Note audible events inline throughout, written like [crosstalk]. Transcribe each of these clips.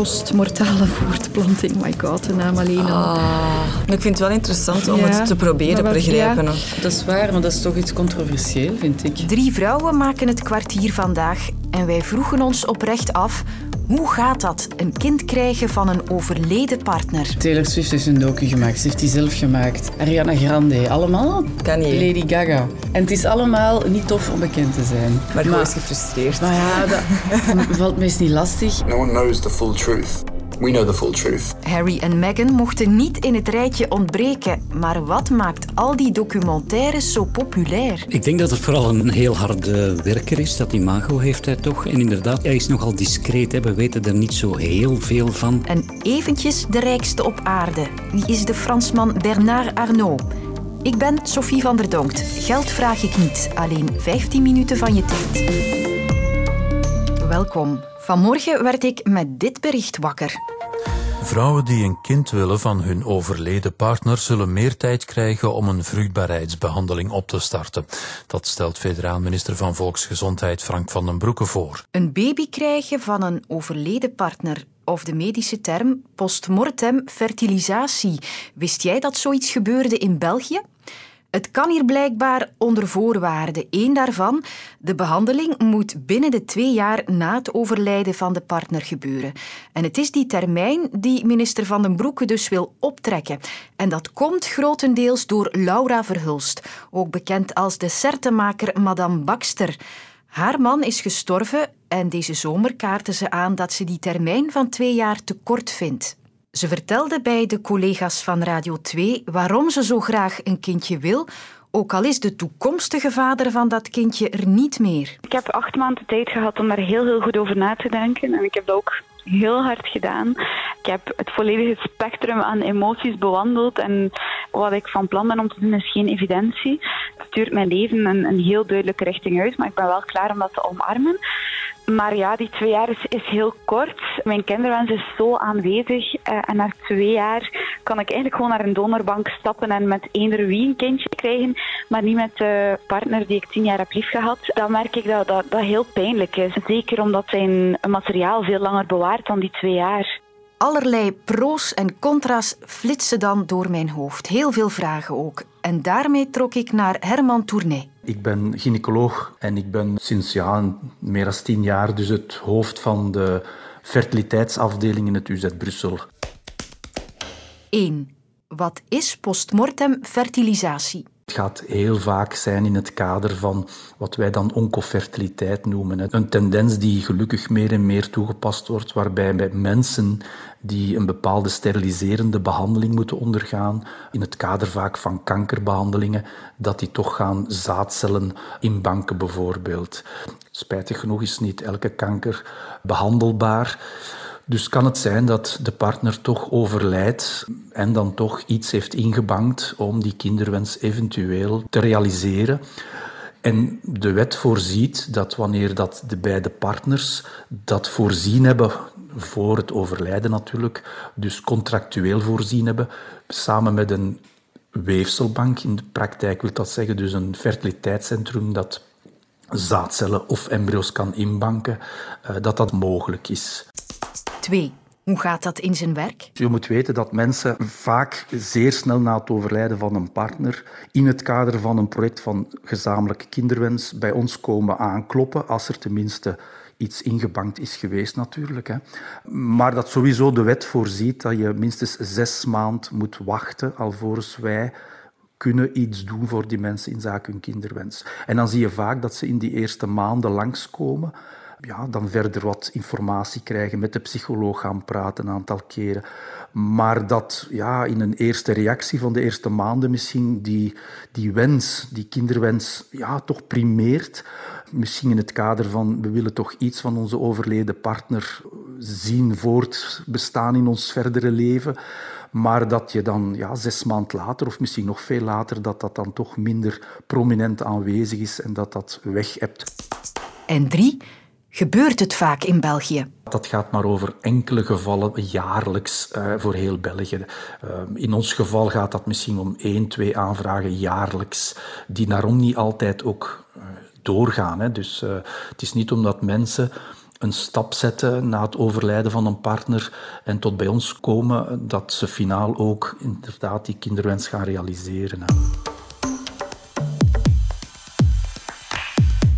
postmortale voortplanting. My god, de naam alleen al. Ah, ik vind het wel interessant om Ja, het te proberen wat- begrijpen. ja. Dat is waar, maar dat is toch iets controversieel, vind ik. Drie vrouwen maken het kwartier vandaag en wij vroegen ons oprecht af... Hoe gaat dat, een kind krijgen van een overleden partner? Taylor Swift heeft een docu gemaakt. Ze heeft die zelf gemaakt. Ariana Grande. Allemaal Kanye. Lady Gaga. En het is allemaal niet tof om bekend te zijn. Maar gewoon is gefrustreerd. maar ja, dat [laughs] valt meest niet lastig. No one knows the full truth. We know the full truth. Harry en Meghan mochten niet in het rijtje ontbreken. Maar wat maakt al die documentaires zo populair? Ik denk dat het vooral een heel harde werker is. Dat imago heeft hij toch. En inderdaad, hij is nogal discreet. Hè. We weten er niet zo heel veel van. En eventjes de rijkste op aarde. Wie is de Fransman Bernard Arnault? Ik ben Sophie van der Donkt. Geld vraag ik niet, alleen 15 minuten van je tijd. Welkom. Vanmorgen werd ik met dit bericht wakker. Vrouwen die een kind willen van hun overleden partner zullen meer tijd krijgen om een vruchtbaarheidsbehandeling op te starten. Dat stelt federaal minister van Volksgezondheid Frank van den Broeke voor. Een baby krijgen van een overleden partner. Of de medische term postmortem fertilisatie. Wist jij dat zoiets gebeurde in België? Het kan hier blijkbaar onder voorwaarden. Eén daarvan, de behandeling moet binnen de twee jaar na het overlijden van de partner gebeuren. En het is die termijn die minister Van den Broeke dus wil optrekken. En dat komt grotendeels door Laura Verhulst, ook bekend als de sertenmaker Madame Baxter. Haar man is gestorven en deze zomer kaartte ze aan dat ze die termijn van twee jaar te kort vindt. Ze vertelde bij de collega's van Radio 2 waarom ze zo graag een kindje wil, ook al is de toekomstige vader van dat kindje er niet meer. Ik heb acht maanden tijd gehad om daar heel, heel goed over na te denken. En ik heb dat ook heel hard gedaan. Ik heb het volledige spectrum aan emoties bewandeld. En wat ik van plan ben om te doen is geen evidentie. Het stuurt mijn leven een, een heel duidelijke richting uit. Maar ik ben wel klaar om dat te omarmen. Maar ja, die twee jaar is, heel kort. Mijn kinderwens is zo aanwezig. eh, en na twee jaar kan ik eigenlijk gewoon naar een donorbank stappen en met eender wie een kindje krijgen. Maar niet met de partner die ik tien jaar heb liefgehad. Dan merk ik dat dat, dat heel pijnlijk is. Zeker omdat zijn materiaal veel langer bewaart dan die twee jaar. Allerlei pro's en contra's flitsen dan door mijn hoofd. Heel veel vragen ook. En daarmee trok ik naar Herman Tournay. Ik ben gynaecoloog en ik ben sinds ja, meer dan tien jaar dus het hoofd van de fertiliteitsafdeling in het UZ Brussel. 1. Wat is postmortem fertilisatie? Het gaat heel vaak zijn in het kader van wat wij dan oncofertiliteit noemen. Een tendens die gelukkig meer en meer toegepast wordt, waarbij bij mensen die een bepaalde steriliserende behandeling moeten ondergaan, in het kader vaak van kankerbehandelingen, dat die toch gaan zaadcellen inbanken bijvoorbeeld. Spijtig genoeg is niet elke kanker behandelbaar. Dus kan het zijn dat de partner toch overlijdt en dan toch iets heeft ingebankt om die kinderwens eventueel te realiseren. En de wet voorziet dat wanneer dat de beide partners dat voorzien hebben, voor het overlijden natuurlijk, dus contractueel voorzien hebben, samen met een weefselbank, in de praktijk wil dat zeggen dus een fertiliteitscentrum dat zaadcellen of embryo's kan inbanken, eh, dat dat mogelijk is. 2. Hoe gaat dat in zijn werk? Je moet weten dat mensen vaak zeer snel na het overlijden van een partner in het kader van een project van gezamenlijke kinderwens bij ons komen aankloppen, als er tenminste iets ingebankt is geweest natuurlijk. Hè. Maar dat sowieso de wet voorziet dat je minstens zes maanden moet wachten alvorens wij kunnen iets doen voor die mensen in zaken hun kinderwens. En dan zie je vaak dat ze in die eerste maanden langskomen ja, dan verder wat informatie krijgen, met de psycholoog gaan praten een aantal keren. Maar dat ja, in een eerste reactie van de eerste maanden misschien die, die wens, die kinderwens, ja, toch primeert. Misschien in het kader van we willen toch iets van onze overleden partner zien voortbestaan in ons verdere leven. Maar dat je dan ja, zes maanden later, of misschien nog veel later, dat dat dan toch minder prominent aanwezig is en dat dat weg hebt. En 3. Gebeurt het vaak in België? Dat gaat maar over enkele gevallen jaarlijks uh, voor heel België. Uh, in ons geval gaat dat misschien om één, twee aanvragen jaarlijks, die daarom niet altijd ook uh, doorgaan. Hè. Dus het is niet omdat mensen een stap zetten na het overlijden van een partner en tot bij ons komen, dat ze finaal ook inderdaad die kinderwens gaan realiseren.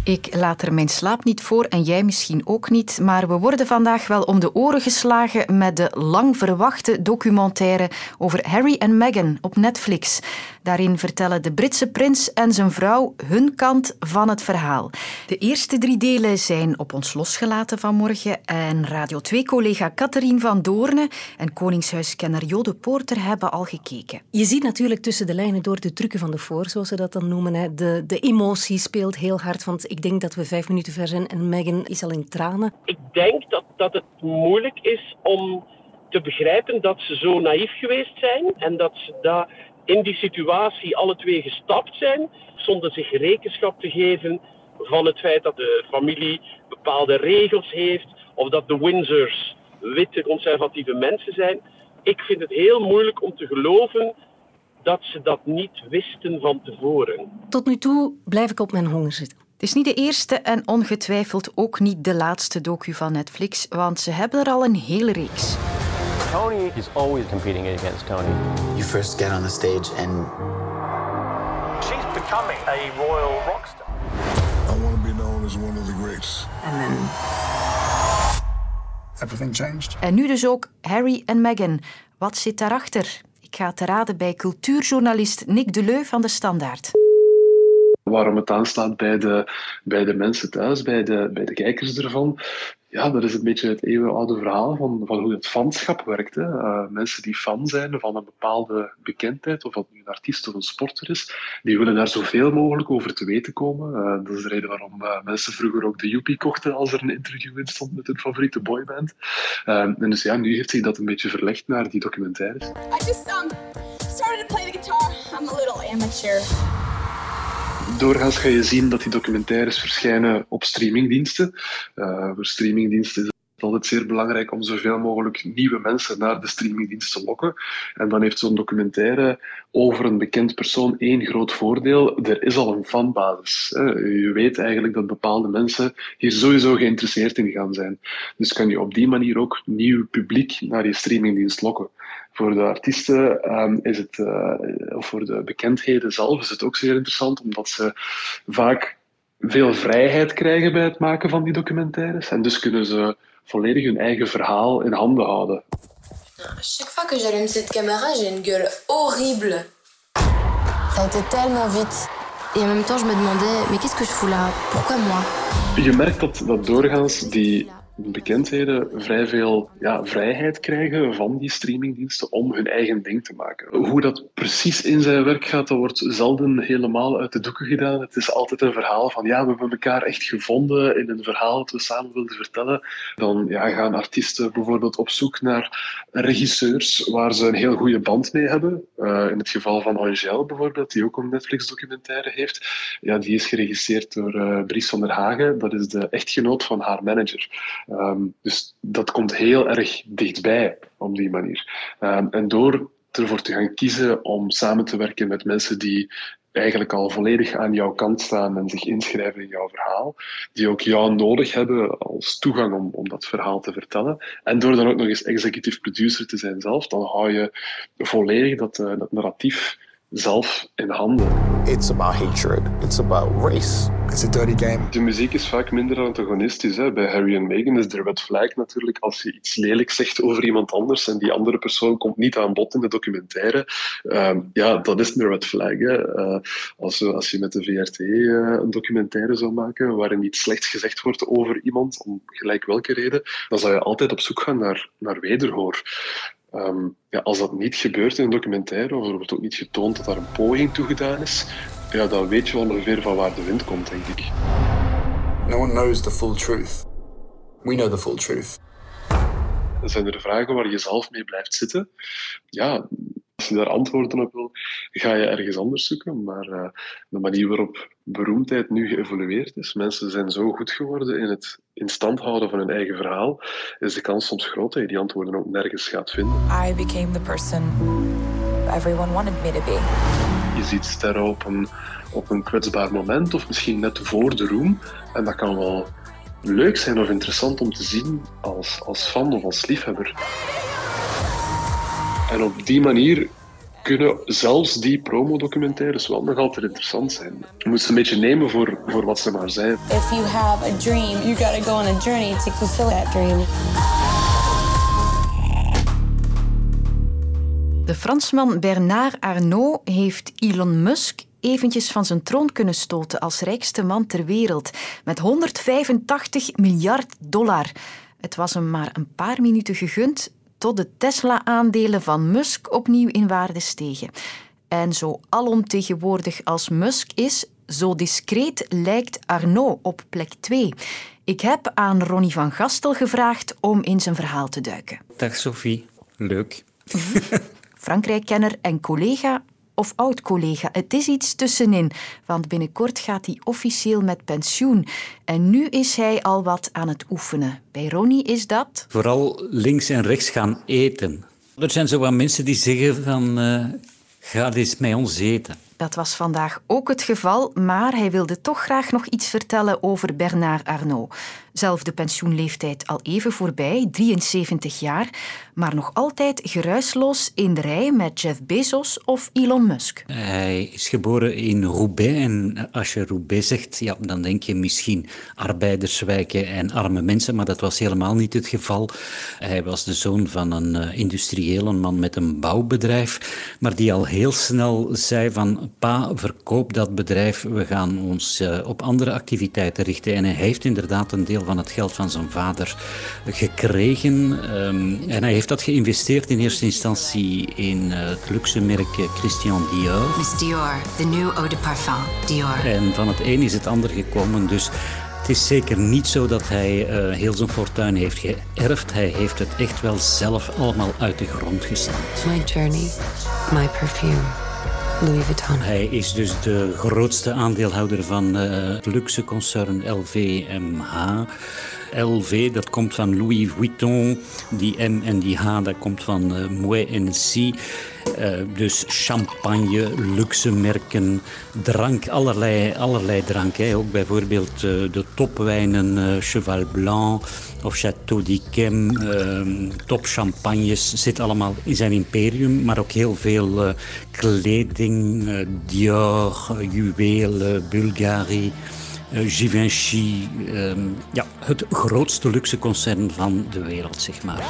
Ik laat er mijn slaap niet voor en jij misschien ook niet, maar we worden vandaag wel om de oren geslagen met de lang verwachte documentaire over Harry en Meghan op Netflix. Daarin vertellen de Britse prins en zijn vrouw hun kant van het verhaal. De eerste drie delen zijn op ons losgelaten vanmorgen en Radio 2-collega Catherine van Doorne en Koningshuiskenner Jode Poorter hebben al gekeken. Je ziet natuurlijk tussen de lijnen door de trucken van de voor, zoals ze dat dan noemen. Hè. De, de emotie speelt heel hard, want denk dat we vijf minuten ver zijn en Meghan is al in tranen. Ik denk dat, dat het moeilijk is om te begrijpen dat ze zo naïef geweest zijn en dat ze daar in die situatie alle twee gestapt zijn zonder zich rekenschap te geven van het feit dat de familie bepaalde regels heeft of dat de Windsors witte conservatieve mensen zijn. Ik vind het heel moeilijk om te geloven dat ze dat niet wisten van tevoren. Tot nu toe blijf ik op mijn honger zitten. Het is niet de eerste en ongetwijfeld ook niet de laatste docu van Netflix, want ze hebben er al een hele reeks. Tony is always competing against Tony. You first get on the stage and She's becoming a royal rockstar. I want to be known as one of the greats. And then Everything changed. En nu dus ook Harry en Meghan. Wat zit daarachter? Ik ga te raden bij cultuurjournalist Nick Deleu van De Standaard. Waarom het aanslaat bij de, bij de mensen thuis, bij de, bij de kijkers ervan. Ja, dat is een beetje het eeuwenoude verhaal van, van hoe het fanschap werkt. Hè. Uh, mensen die fan zijn van een bepaalde bekendheid, of dat nu een artiest of een sporter is, die willen daar zoveel mogelijk over te weten komen. Uh, dat is de reden waarom uh, mensen vroeger ook de Joepie kochten als er een interview in stond met hun favoriete boyband. en dus ja, nu heeft zich dat een beetje verlegd naar die documentaires. Um, amateur. Doorgaans ga je zien dat die documentaires verschijnen op streamingdiensten. Uh, voor streamingdiensten is het altijd zeer belangrijk om zoveel mogelijk nieuwe mensen naar de streamingdienst te lokken. En dan heeft zo'n documentaire over een bekend persoon één groot voordeel. Er is al een fanbasis. Je weet eigenlijk dat bepaalde mensen hier sowieso geïnteresseerd in gaan zijn. Dus kan je op die manier ook nieuw publiek naar je streamingdienst lokken. Voor de artiesten um, is het, uh, of voor de bekendheden zelf is het ook zeer interessant, omdat ze vaak veel vrijheid krijgen bij het maken van die documentaires. En dus kunnen ze volledig hun eigen verhaal in handen houden. Chaque fois que j'allume cette caméra, j'ai une gueule horrible. Ça a été tellement vite. Et en même temps, je me demandais, mais qu'est-ce que je fous là Pourquoi moi Je merkt dat, dat doorgaans die bekendheden vrij veel ja, vrijheid krijgen van die streamingdiensten om hun eigen ding te maken. Hoe dat precies in zijn werk gaat, dat wordt zelden helemaal uit de doeken gedaan. Het is altijd een verhaal van ja, we hebben elkaar echt gevonden in een verhaal dat we samen wilden vertellen. Dan ja, gaan artiesten bijvoorbeeld op zoek naar regisseurs waar ze een heel goede band mee hebben. Uh, in het geval van Angèle bijvoorbeeld, die ook een Netflix-documentaire heeft. Ja, die is geregisseerd door uh, Dries van der Hagen. Dat is de echtgenoot van haar manager. Um, dus dat komt heel erg dichtbij op die manier. Um, en door ervoor te gaan kiezen om samen te werken met mensen die eigenlijk al volledig aan jouw kant staan en zich inschrijven in jouw verhaal, die ook jou nodig hebben als toegang om, om dat verhaal te vertellen. En door dan ook nog eens executive producer te zijn zelf, dan hou je volledig dat, uh, dat narratief zelf in handen. It's about hatred. It's about race. It's a dirty game. De muziek is vaak minder antagonistisch. Hè. Bij Harry en Meghan is de red flag natuurlijk als je iets lelijk zegt over iemand anders en die andere persoon komt niet aan bod in de documentaire. Um, ja, dat is een red flag. Hè. Uh, als, als je met de VRT uh, een documentaire zou maken waarin iets slechts gezegd wordt over iemand, om gelijk welke reden, dan zou je altijd op zoek gaan naar, naar wederhoor. Um, ja, als dat niet gebeurt in een documentaire, of er wordt ook niet getoond dat daar een poging toe gedaan is, ja, dan weet je ongeveer van waar de wind komt, denk ik. No one knows the full truth. We know the full truth. Zijn er vragen waar je zelf mee blijft zitten? Ja, als je daar antwoorden op wil, ga je ergens anders zoeken. Maar uh, de manier waarop beroemdheid nu geëvolueerd is, mensen zijn zo goed geworden in het in stand houden van hun eigen verhaal, is de kans soms groot dat je die antwoorden ook nergens gaat vinden. I became the person everyone wanted me to be. Je ziet sterren op een, op een kwetsbaar moment, of misschien net voor de roem. En dat kan wel leuk zijn of interessant om te zien als, als fan of als liefhebber. En op die manier kunnen zelfs die promodocumentaires wel nog altijd interessant zijn. Je moet ze een beetje nemen voor, voor wat ze maar zijn. If you have a dream, you gotta go on a journey to fulfill that dream. De Fransman Bernard Arnault heeft Elon Musk eventjes van zijn troon kunnen stoten als rijkste man ter wereld met 185 miljard dollar. Het was hem maar een paar minuten gegund tot de Tesla-aandelen van Musk opnieuw in waarde stegen. En zo alomtegenwoordig als Musk is, zo discreet lijkt Arnault op plek 2. Ik heb aan Ronnie van Gastel gevraagd om in zijn verhaal te duiken. Dag Sophie, leuk. [laughs] Frankrijk-kenner en collega of oud-collega. Het is iets tussenin, want binnenkort gaat hij officieel met pensioen. En nu is hij al wat aan het oefenen. Bij Ronnie is dat... Vooral links en rechts gaan eten. Er zijn zo wat mensen die zeggen van... Uh, ga eens met ons eten. Dat was vandaag ook het geval, maar hij wilde toch graag nog iets vertellen over Bernard Arnault. Zelf de pensioenleeftijd al even voorbij, 73 jaar, maar nog altijd geruisloos in de rij met Jeff Bezos of Elon Musk. Hij is geboren in Roubaix en als je Roubaix zegt, ja, dan denk je misschien arbeiderswijken en arme mensen, maar dat was helemaal niet het geval. Hij was de zoon van een uh, industrieel, een man met een bouwbedrijf, maar die al heel snel zei van pa, verkoop dat bedrijf, we gaan ons uh, op andere activiteiten richten. En hij heeft inderdaad een deel van het geld van zijn vader gekregen. Um, en hij heeft dat geïnvesteerd in eerste instantie in uh, het luxe merk Christian Dior. Miss Dior, the new eau de parfum, Dior. En van het een is het ander gekomen, dus... Het is zeker niet zo dat hij uh, heel zijn fortuin heeft geërfd. Hij heeft het echt wel zelf allemaal uit de grond gestampt. My journey, my perfume. Hij is dus de grootste aandeelhouder van uh, het luxe concern LVMH. LV, dat komt van Louis Vuitton. Die M en die H, dat komt van uh, Moet Hennessy. Uh, dus champagne, luxe merken, drank, allerlei, allerlei drank. Hè. Ook bijvoorbeeld uh, de topwijnen Cheval Blanc of Château d'Yquem, top champagnes, zit allemaal in zijn imperium. Maar ook heel veel kleding, Dior, juwelen, Bulgari. Givenchy, um, ja, het grootste luxe concern van de wereld, zeg maar.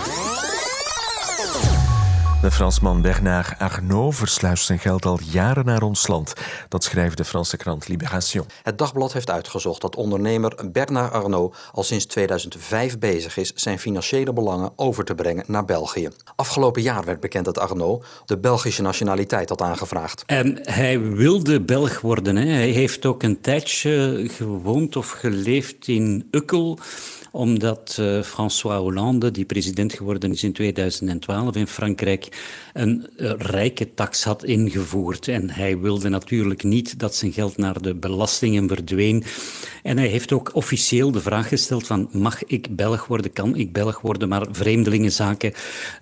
De Fransman Bernard Arnault versluist zijn geld al jaren naar ons land. Dat schrijft de Franse krant Libération. Het dagblad heeft uitgezocht dat ondernemer Bernard Arnault al sinds 2005 bezig is zijn financiële belangen over te brengen naar België. Afgelopen jaar werd bekend dat Arnault de Belgische nationaliteit had aangevraagd. En hij wilde Belg worden. Hè. Hij heeft ook een tijdje gewoond of geleefd in Ukkel omdat uh, François Hollande, die president geworden is in 2012 in Frankrijk, een uh, rijke tax had ingevoerd. En hij wilde natuurlijk niet dat zijn geld naar de belastingen verdween. En hij heeft ook officieel de vraag gesteld van mag ik Belg worden, kan ik Belg worden, maar Vreemdelingenzaken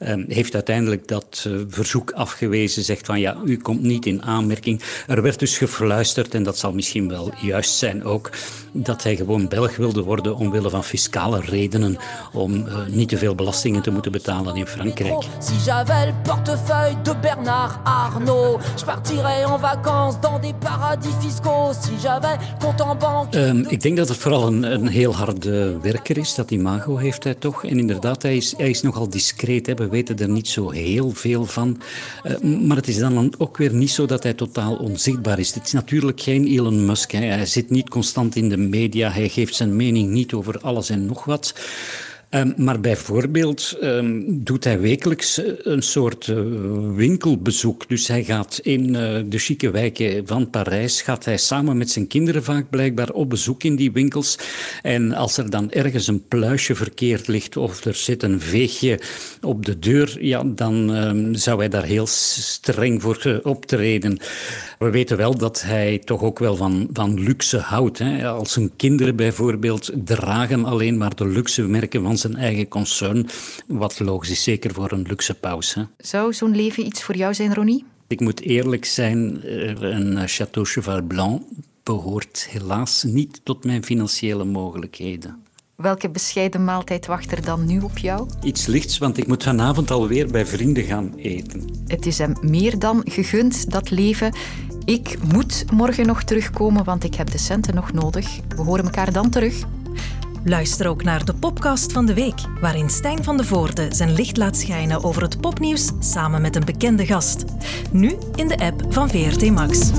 uh, heeft uiteindelijk dat verzoek afgewezen, zegt van ja, u komt niet in aanmerking. Er werd dus gefluisterd, en dat zal misschien wel juist zijn ook, dat hij gewoon Belg wilde worden omwille van fiscale redenen om uh, niet te veel belastingen te moeten betalen in Frankrijk. Le portefeuille de Bernard Arnault, je partirais en vacances dans des paradis fiscaux. Si j'avais compte en banque. Um, ik denk dat het vooral een, een heel harde werker is. Dat imago heeft hij toch. En inderdaad, hij is, hij is nogal discreet. Hè. We weten er niet zo heel veel van. Uh, maar het is dan ook weer niet zo dat hij totaal onzichtbaar is. Het is natuurlijk geen Elon Musk. Hè. Hij zit niet constant in de media. Hij geeft zijn mening niet over alles en nog wat. Um, maar bijvoorbeeld um, doet hij wekelijks een soort uh, winkelbezoek. Dus hij gaat in uh, de chique wijken van Parijs, gaat hij samen met zijn kinderen vaak blijkbaar op bezoek in die winkels. En als er dan ergens een pluisje verkeerd ligt of er zit een veegje op de deur, ja, dan um, zou hij daar heel streng voor optreden. We weten wel dat hij toch ook wel van, van luxe houdt. Hè. Als zijn kinderen bijvoorbeeld dragen alleen maar de luxe merken van zijn eigen concern. Wat logisch is, zeker voor een luxe pauze. Hè. Zou zo'n leven iets voor jou zijn, Ronnie? Ik moet eerlijk zijn, een Château Cheval Blanc behoort helaas niet tot mijn financiële mogelijkheden. Welke bescheiden maaltijd wacht er dan nu op jou? Iets lichts, want ik moet vanavond alweer bij vrienden gaan eten. Het is hem meer dan gegund, dat leven. Ik moet morgen nog terugkomen, want ik heb de centen nog nodig. We horen elkaar dan terug. Luister ook naar de podcast van de week, waarin Stijn van de Voorde zijn licht laat schijnen over het popnieuws samen met een bekende gast. Nu in de app van VRT Max.